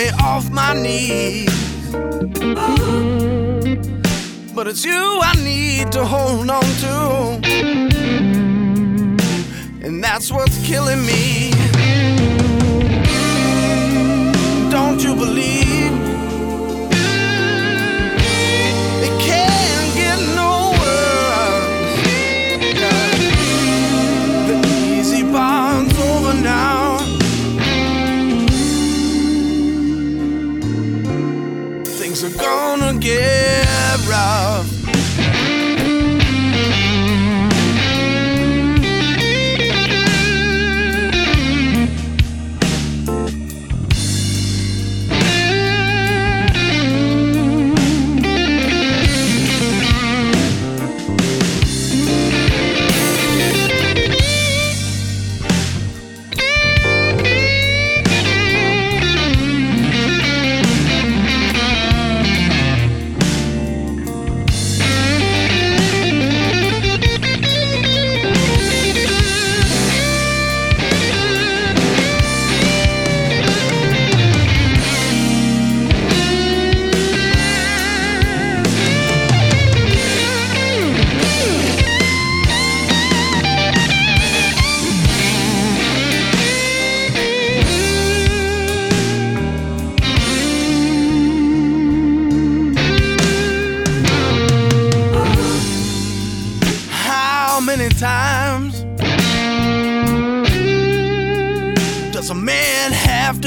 Me off my knees. But it's you I need to hold on to. And that's what's killing me. Don't you believe?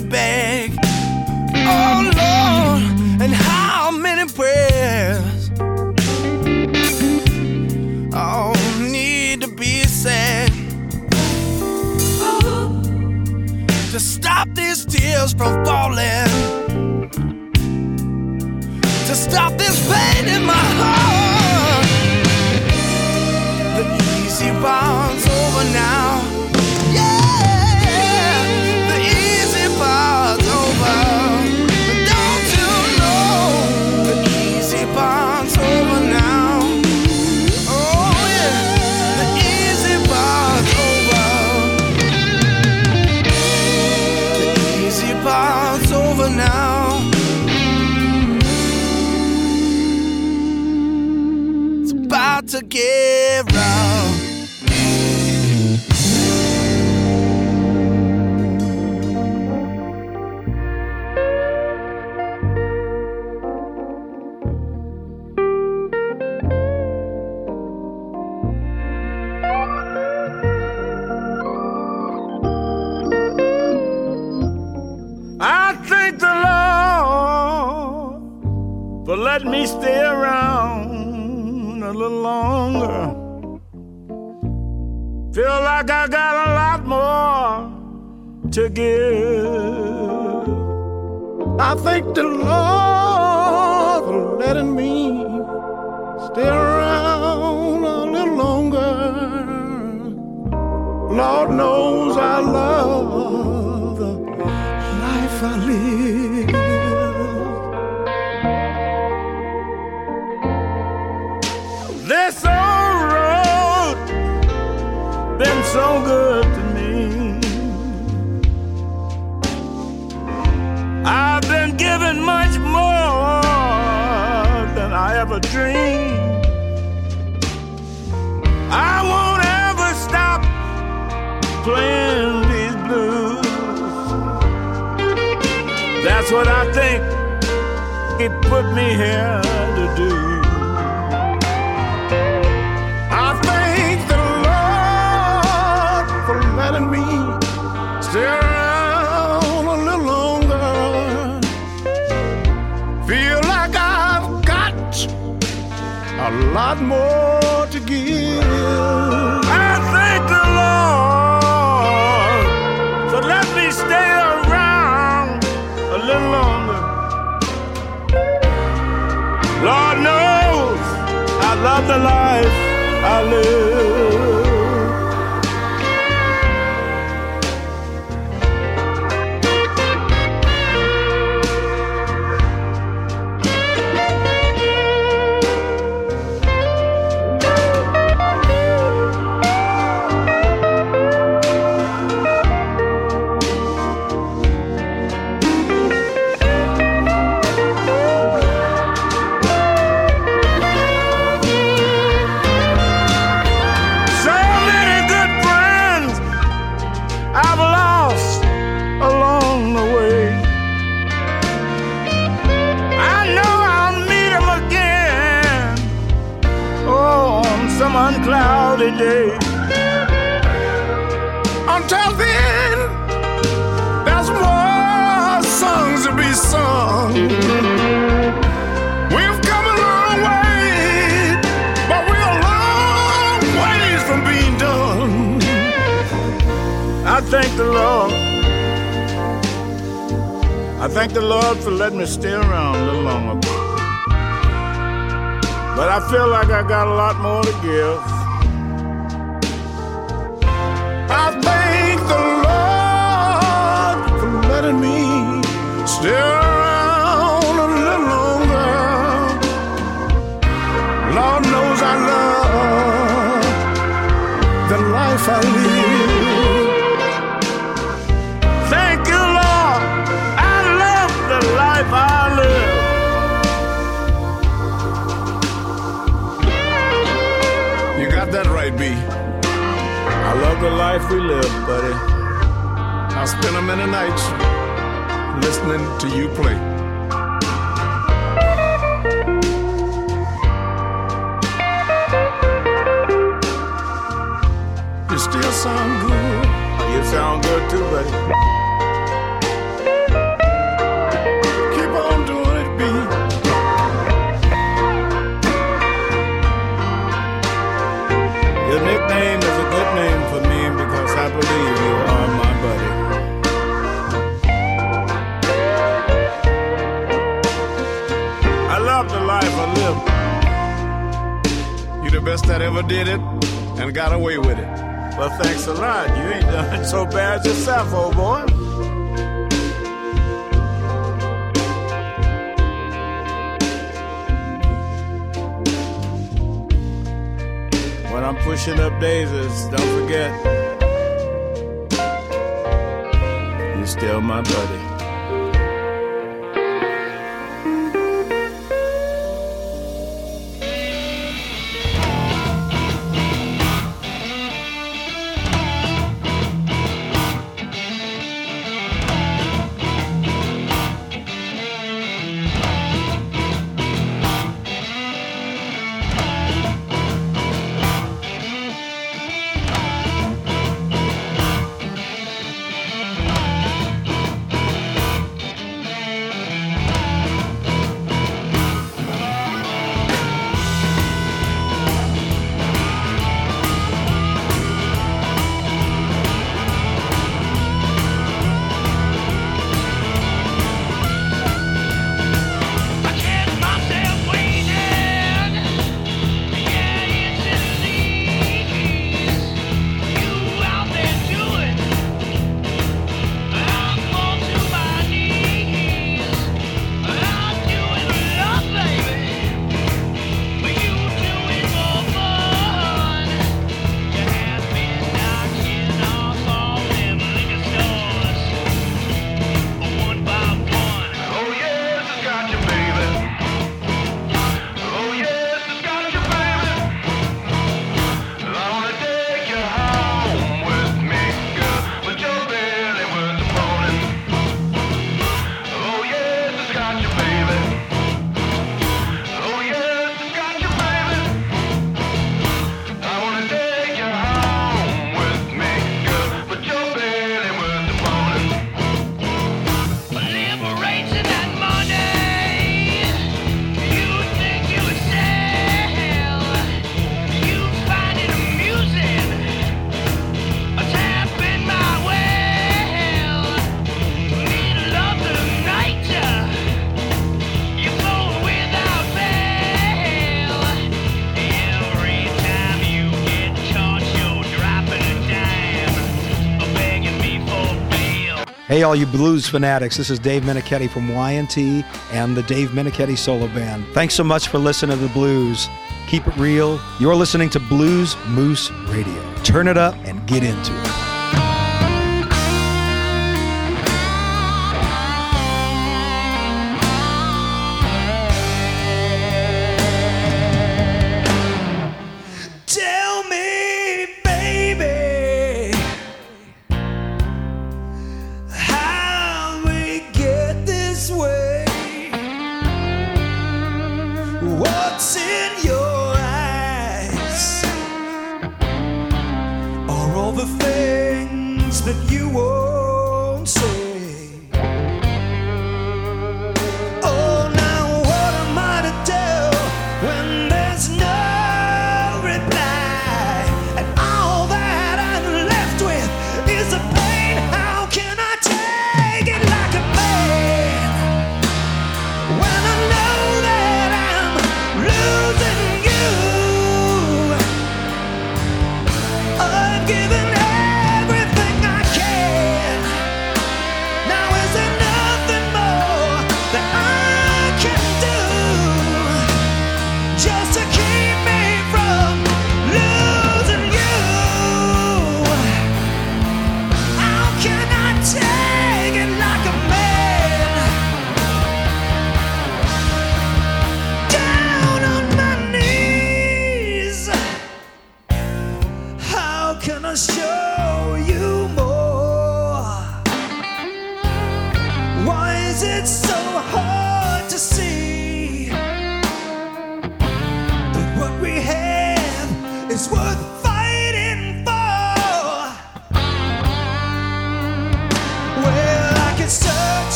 Have to Lord knows I love the life I live. This old road been so good to me. I've been given much more than I ever dreamed. He put me here to do. I thank the Lord for letting me stay around a little longer. Feel like I've got a lot more I on some uncloudy day. Until then, there's more songs to be sung. We've come a long way, but we're a long ways from being done. I thank the Lord. I thank the Lord for letting me stay around a little longer. But I feel like I got a lot more to give. I thank the Lord for letting me stay life we live, buddy. I spend a many nights listening to you play. You still sound good. You sound good too, buddy. Best that ever did it and got away with it. Well, thanks a lot. You ain't done so bad yourself, old boy. When I'm pushing up daisies, don't forget, you're still my buddy. on your face. Hey, all you blues fanatics, this is Dave Meniketti from Y&T and the Dave Meniketti Solo Band. Thanks so much for listening to the blues. Keep it real. You're listening to Blues Moose Radio. Turn it up and get into it. I've given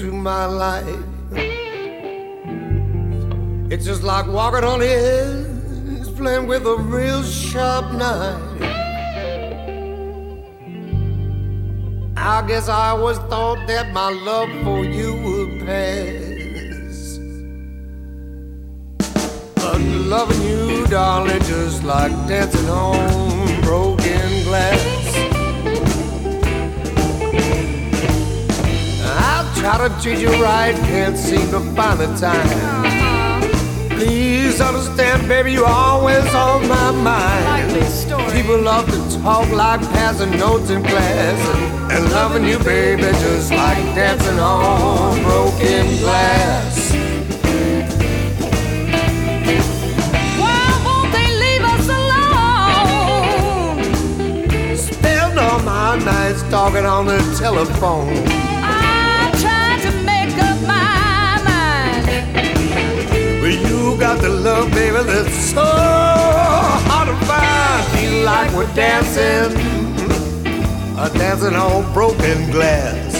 into my life. It's just like walking on edge, playing with a real sharp knife. I guess I always thought that my love for you would pass. But loving you, darling, just like dancing on broken glass. To treat you right, can't seem to find the time. Uh-huh. Please understand, baby, you're always on my mind. People love to talk like passing notes in class. And, and loving you, baby, just like dancing on broken glass. Why won't they leave us alone? Spend all my nights talking on the telephone. Got the love, baby, that's so hard to find. Feel like we're dancing, uh, dancing on broken glass.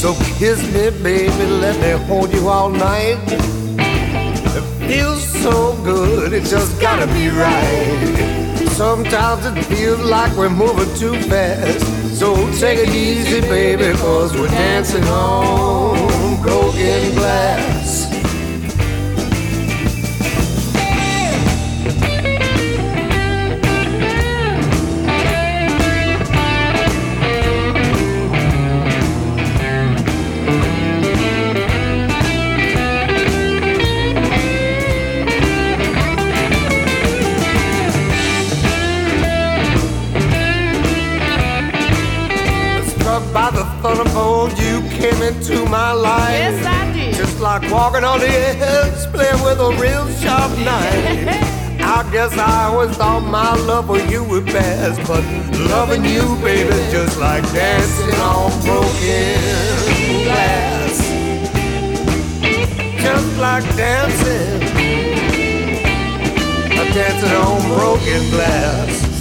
So kiss me, baby, let me hold you all night. It feels so good, it just gotta be right. Sometimes it feels like we're moving too fast. So take it easy, baby, cause we're dancing on broken glass. Into my life. Yes, I did. Just like walking on the edge, playing with a real sharp knife. I guess I always thought my love for you would pass, but loving you, baby, just like dancing on broken glass. Just like dancing, dancing on broken glass.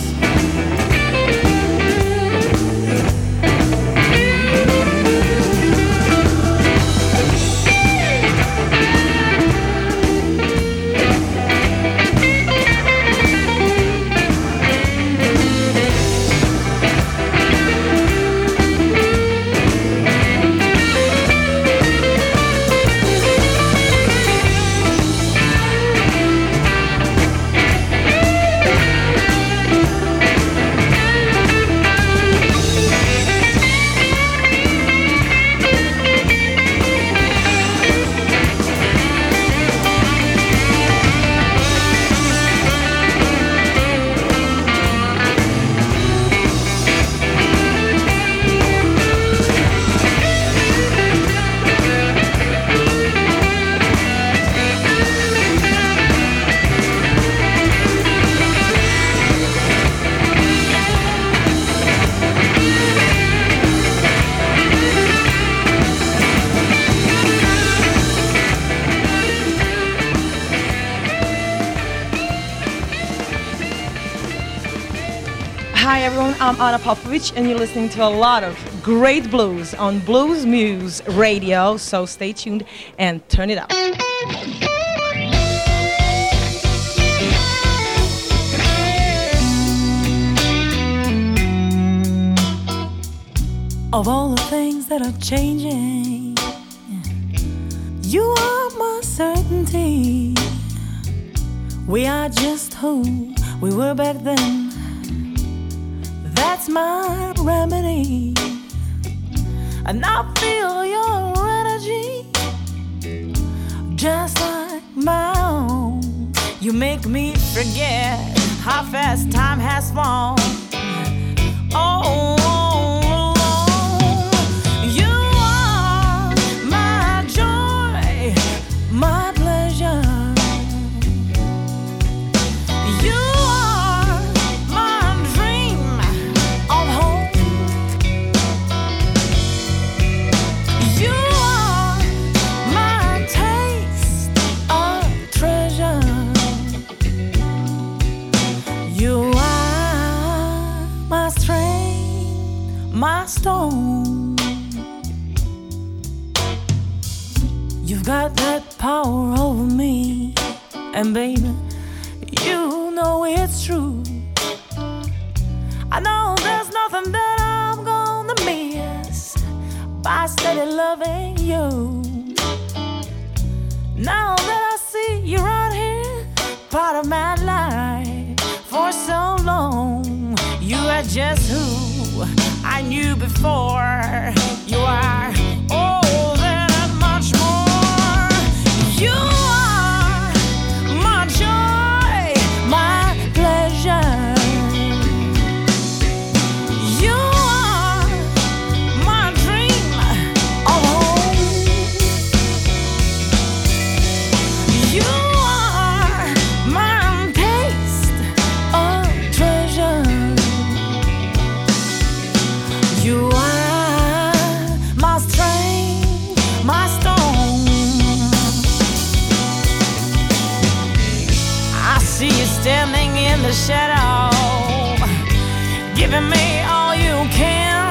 Ana Popovic, and you're listening to a lot of great blues on Blues Moose Radio. So stay tuned and turn it up. Of all the things that are changing, you are my certainty. We are just who we were back then. Remedy. And I feel your energy just like my own. You make me forget how fast time has flown. Oh, and baby, you know it's true. I know there's nothing that I'm gonna miss by steady loving you. Now that I see you right here, part of my life for so long, you are just who I knew before. You are all that much more. You in the shadow, giving me all you can.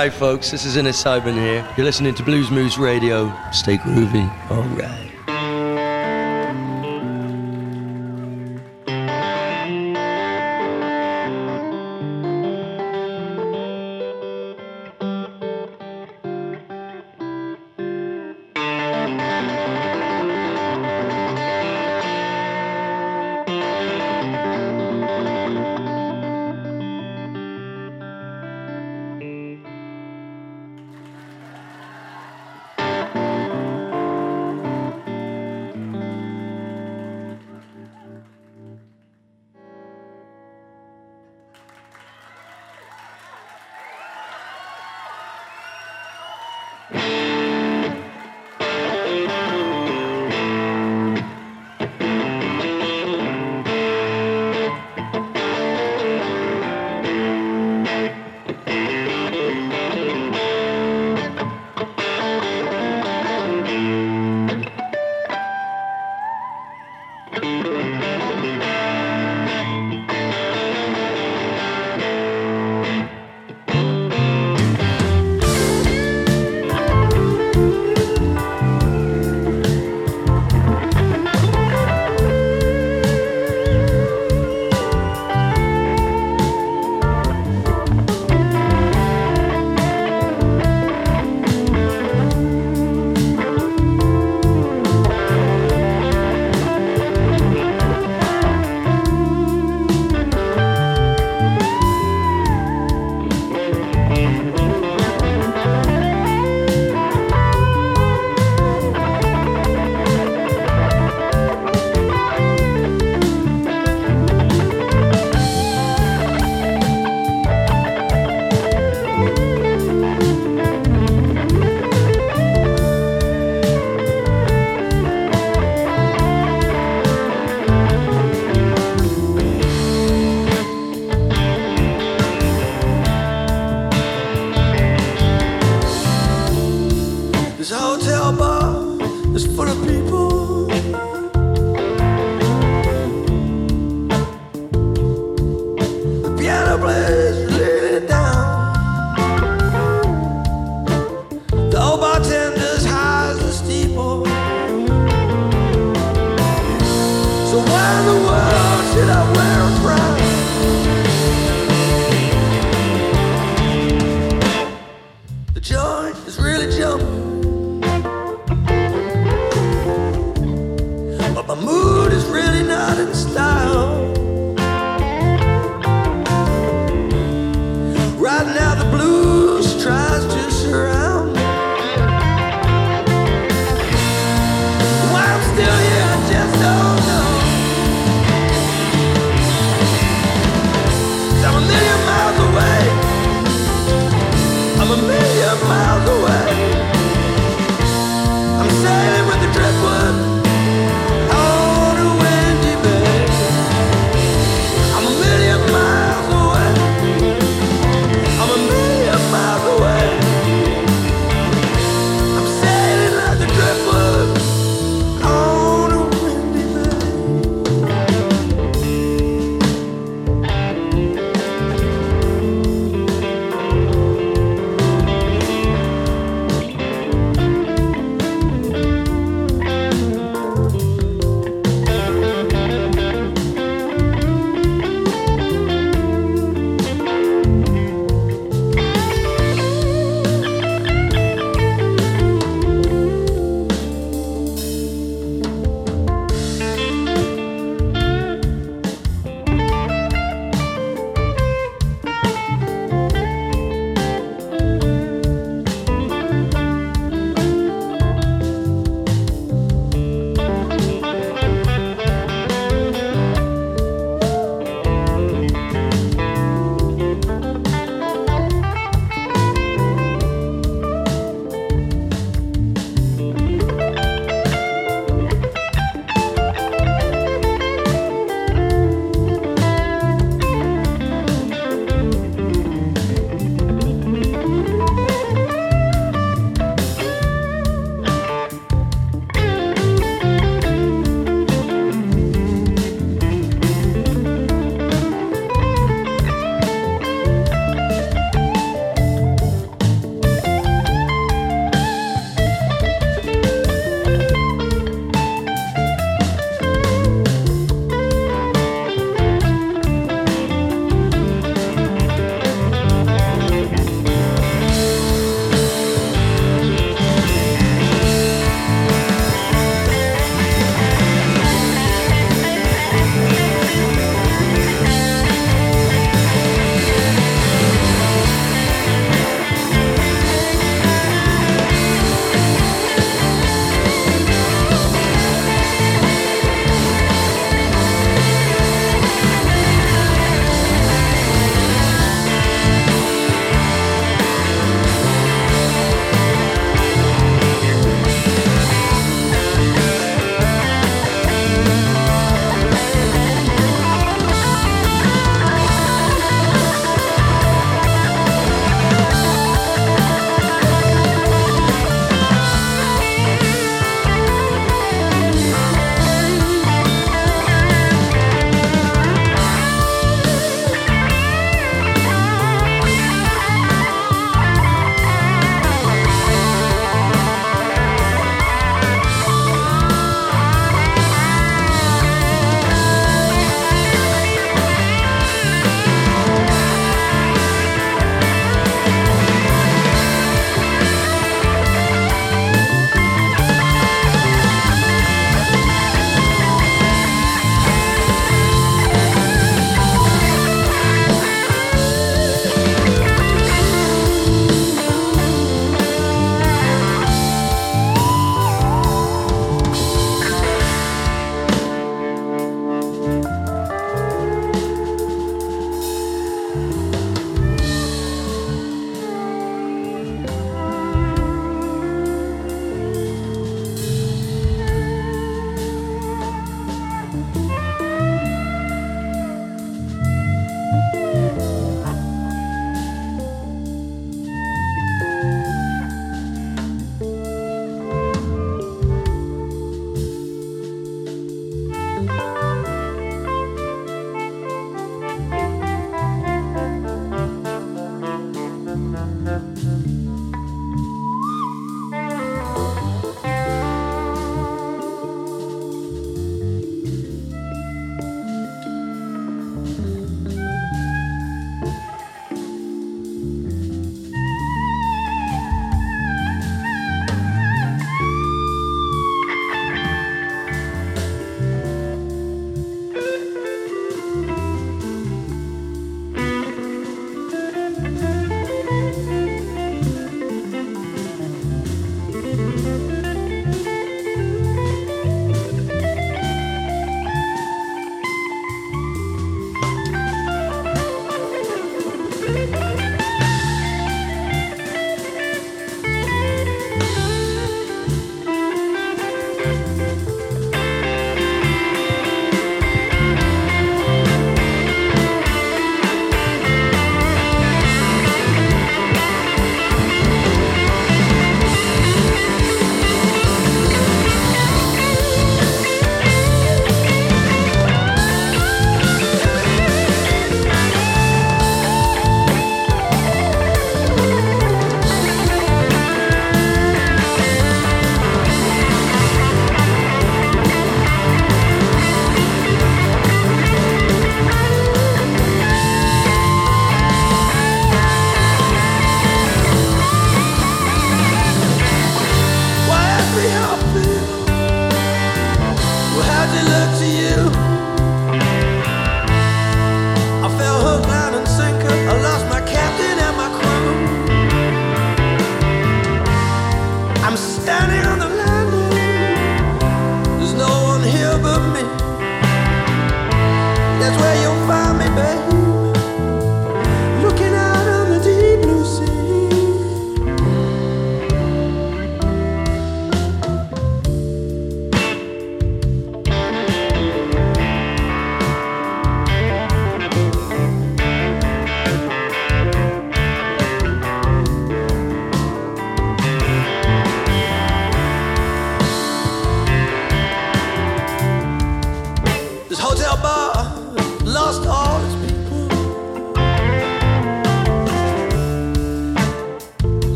Hi, folks. This is Innes Sibun here. You're listening to Blues Moose Radio. Stay groovy. All right.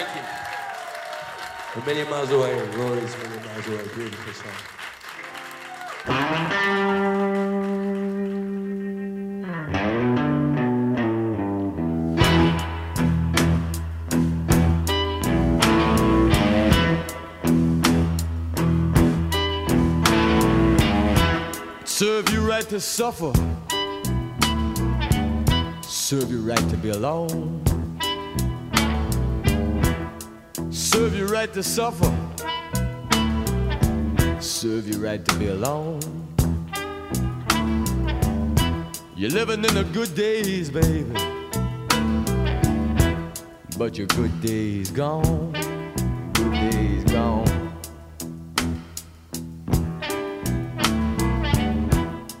Thank you. A million miles away, Rory's a million miles away. Beautiful song. Serve you right to suffer. Serve you right to be alone. Serve you right to suffer. Serve you right to be alone. You're living in the good days, baby. But your good days gone. Good days gone.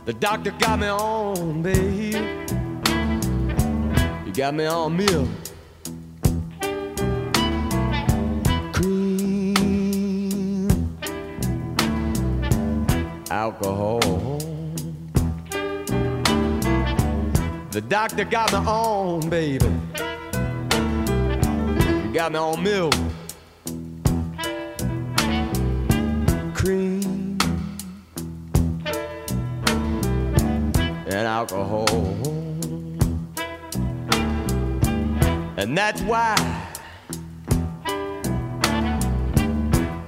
The doctor got me on, babe. You got me on milk. Alcohol. The doctor got me on, baby. Got me on milk. Cream. and alcohol. And that's why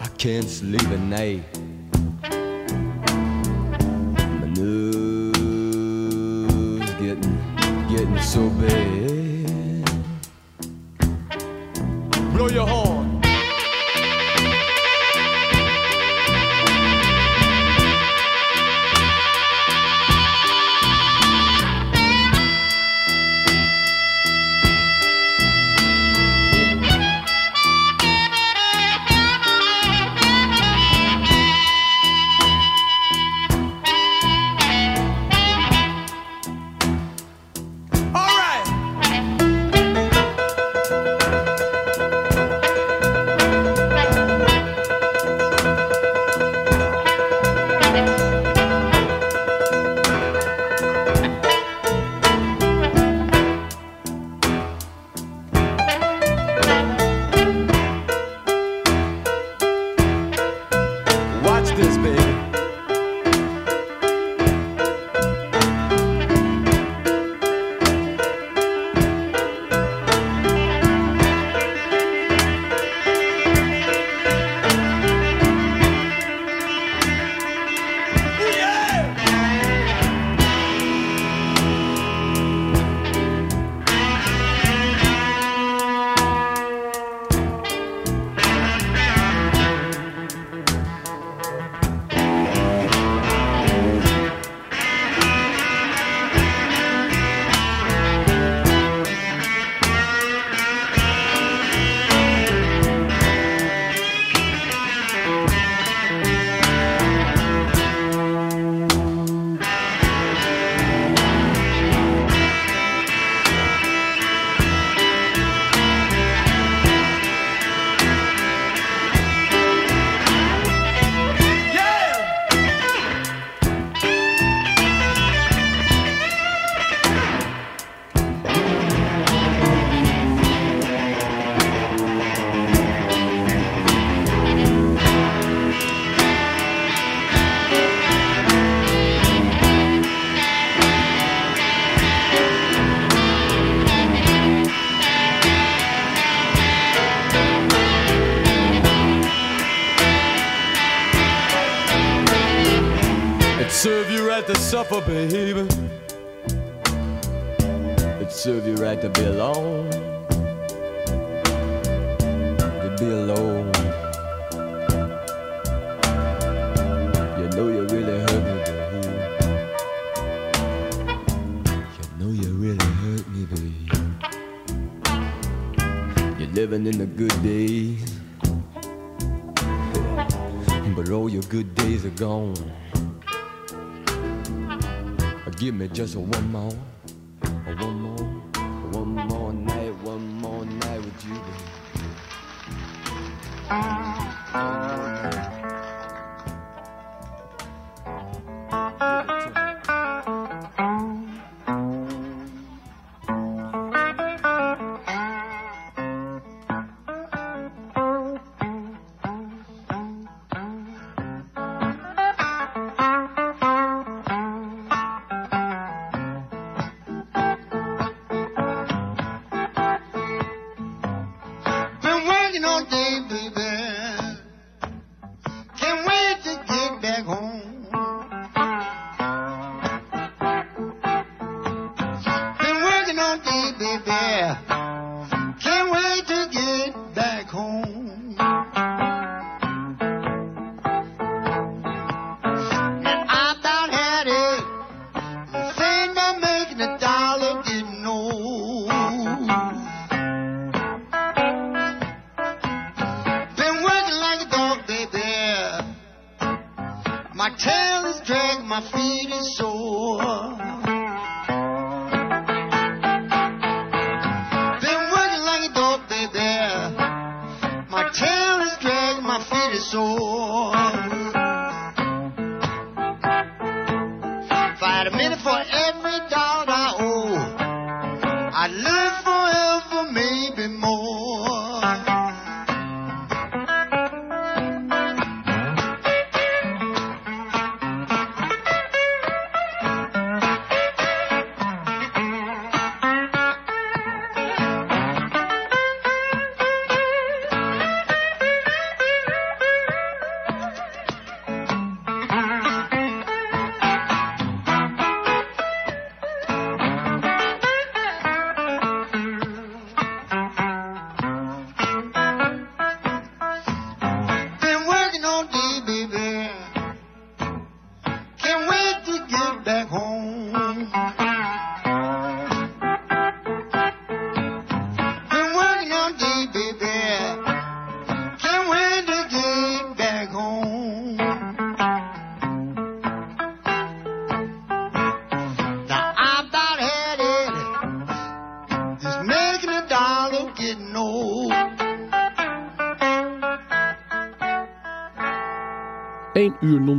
I can't sleep at night. So bad. baby.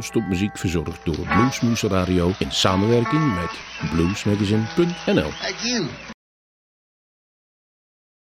non-stop verzorgd door Bluesmoes Radio in samenwerking met bluesmagazine.nl.